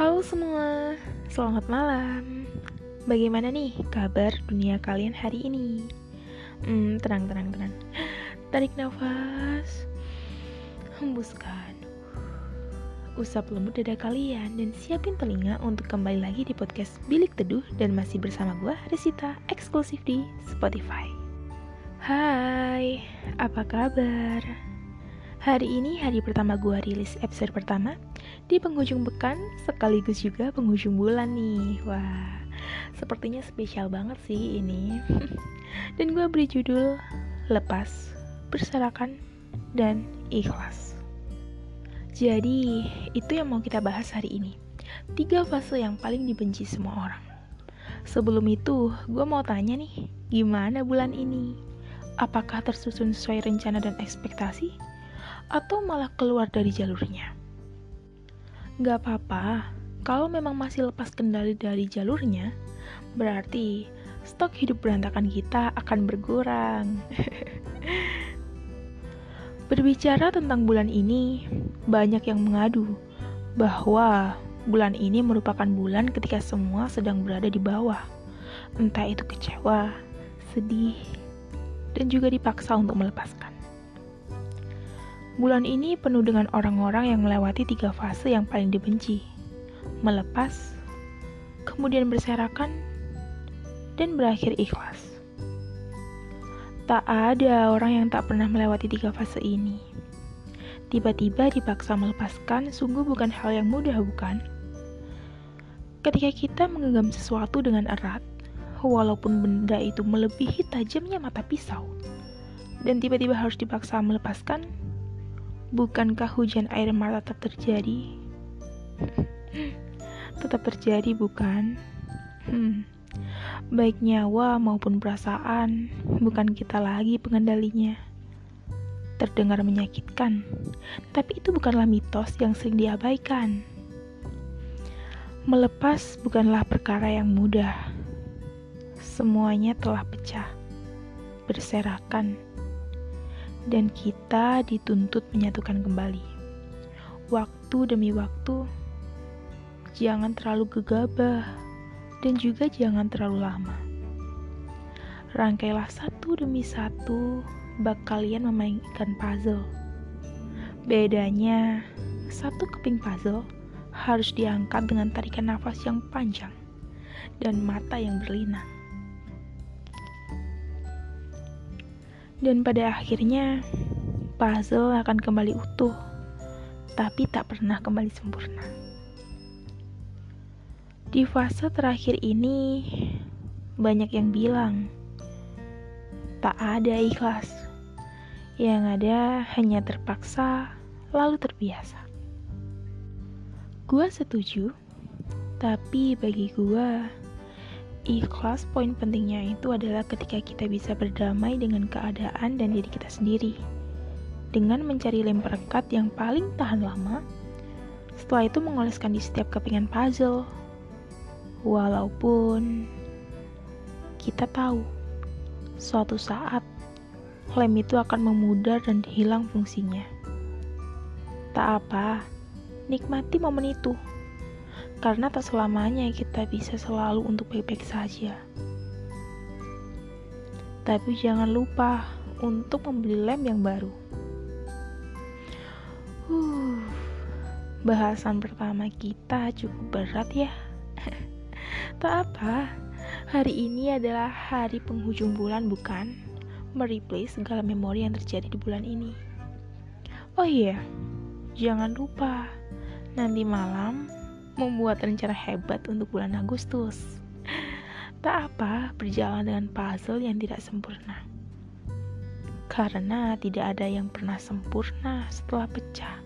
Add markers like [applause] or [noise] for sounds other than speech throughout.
Halo semua, selamat malam. Bagaimana nih kabar dunia kalian hari ini? Hmm, tenang, tenang, tenang. Tarik nafas, hembuskan. Usap lembut dada kalian dan siapin telinga untuk kembali lagi di podcast Bilik Teduh dan masih bersama gue, Resita, eksklusif di Spotify. Hai, apa kabar? Hari ini hari pertama gue rilis episode pertama di penghujung pekan sekaligus juga penghujung bulan nih. Wah sepertinya spesial banget sih ini. [laughs] Dan gue beri judul lepas berserakan dan ikhlas. Jadi itu yang mau kita bahas hari ini. Tiga fase yang paling dibenci semua orang. Sebelum itu gue mau tanya nih gimana bulan ini? Apakah tersusun sesuai rencana dan ekspektasi? Atau malah keluar dari jalurnya Gak apa-apa, kalau memang masih lepas kendali dari jalurnya, berarti stok hidup berantakan kita akan berkurang. [laughs] Berbicara tentang bulan ini, banyak yang mengadu bahwa bulan ini merupakan bulan ketika semua sedang berada di bawah. Entah itu kecewa, sedih, dan juga dipaksa untuk melepaskan. Bulan ini penuh dengan orang-orang yang melewati tiga fase yang paling dibenci. Melepas, kemudian berserakan, dan berakhir ikhlas. Tak ada orang yang tak pernah melewati tiga fase ini. Tiba-tiba dipaksa melepaskan sungguh bukan hal yang mudah, bukan? Ketika kita menggenggam sesuatu dengan erat, walaupun benda itu melebihi tajamnya mata pisau, dan tiba-tiba harus dipaksa melepaskan, Bukankah hujan air mata tetap terjadi? tetap terjadi, bukan? Hmm. Baik nyawa maupun perasaan, bukan kita lagi pengendalinya. Terdengar menyakitkan, tapi itu bukanlah mitos yang sering diabaikan. Melepas bukanlah perkara yang mudah. Semuanya telah pecah, berserakan dan kita dituntut menyatukan kembali. Waktu demi waktu, jangan terlalu gegabah dan juga jangan terlalu lama. Rangkailah satu demi satu bak kalian memainkan puzzle. Bedanya, satu keping puzzle harus diangkat dengan tarikan nafas yang panjang dan mata yang berlinang. Dan pada akhirnya, puzzle akan kembali utuh, tapi tak pernah kembali sempurna. Di fase terakhir ini, banyak yang bilang tak ada ikhlas. Yang ada hanya terpaksa, lalu terbiasa. Gua setuju, tapi bagi gua Ikhlas poin pentingnya itu adalah ketika kita bisa berdamai dengan keadaan dan diri kita sendiri. Dengan mencari lem perekat yang paling tahan lama, setelah itu mengoleskan di setiap kepingan puzzle. Walaupun kita tahu suatu saat lem itu akan memudar dan hilang fungsinya. Tak apa, nikmati momen itu karena tak selamanya kita bisa selalu untuk baik-baik saja. Tapi jangan lupa untuk membeli lem yang baru. Uh, bahasan pertama kita cukup berat ya. [laughs] tak apa, hari ini adalah hari penghujung bulan bukan? Mereplay segala memori yang terjadi di bulan ini. Oh iya, jangan lupa nanti malam membuat rencana hebat untuk bulan Agustus. Tak apa berjalan dengan puzzle yang tidak sempurna. Karena tidak ada yang pernah sempurna setelah pecah.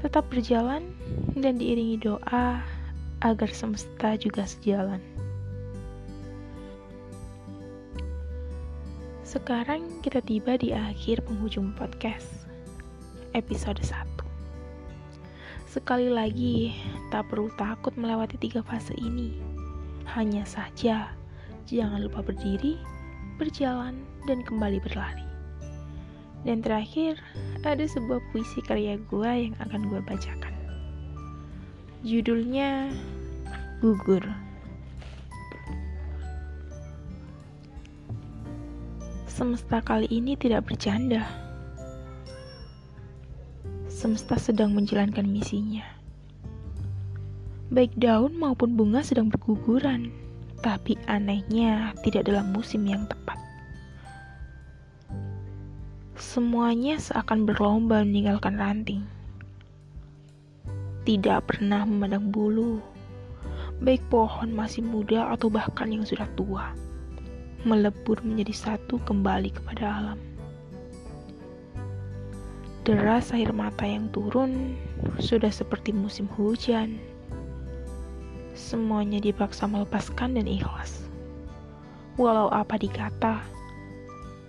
Tetap berjalan dan diiringi doa agar semesta juga sejalan. Sekarang kita tiba di akhir penghujung podcast episode 1. Sekali lagi, tak perlu takut melewati tiga fase ini. Hanya saja, jangan lupa berdiri, berjalan, dan kembali berlari. Dan terakhir, ada sebuah puisi karya gue yang akan gue bacakan. Judulnya Gugur. Semesta kali ini tidak bercanda. Semesta sedang menjalankan misinya. Baik daun maupun bunga sedang berguguran, tapi anehnya tidak dalam musim yang tepat. Semuanya seakan berlomba meninggalkan ranting. Tidak pernah memandang bulu, baik pohon masih muda atau bahkan yang sudah tua melebur menjadi satu kembali kepada alam. Deras air mata yang turun sudah seperti musim hujan. Semuanya dipaksa melepaskan dan ikhlas. Walau apa dikata,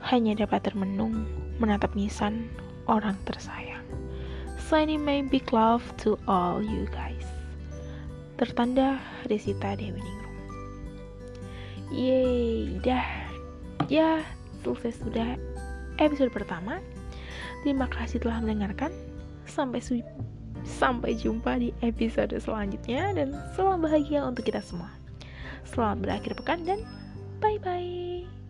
hanya dapat termenung menatap nisan orang tersayang. Sending my big love to all you guys. Tertanda Resita Dewi Ningrum. Yeay, dah. Ya, selesai sudah episode pertama. Terima kasih telah mendengarkan. Sampai sampai jumpa di episode selanjutnya dan selamat bahagia untuk kita semua. Selamat berakhir pekan dan bye bye.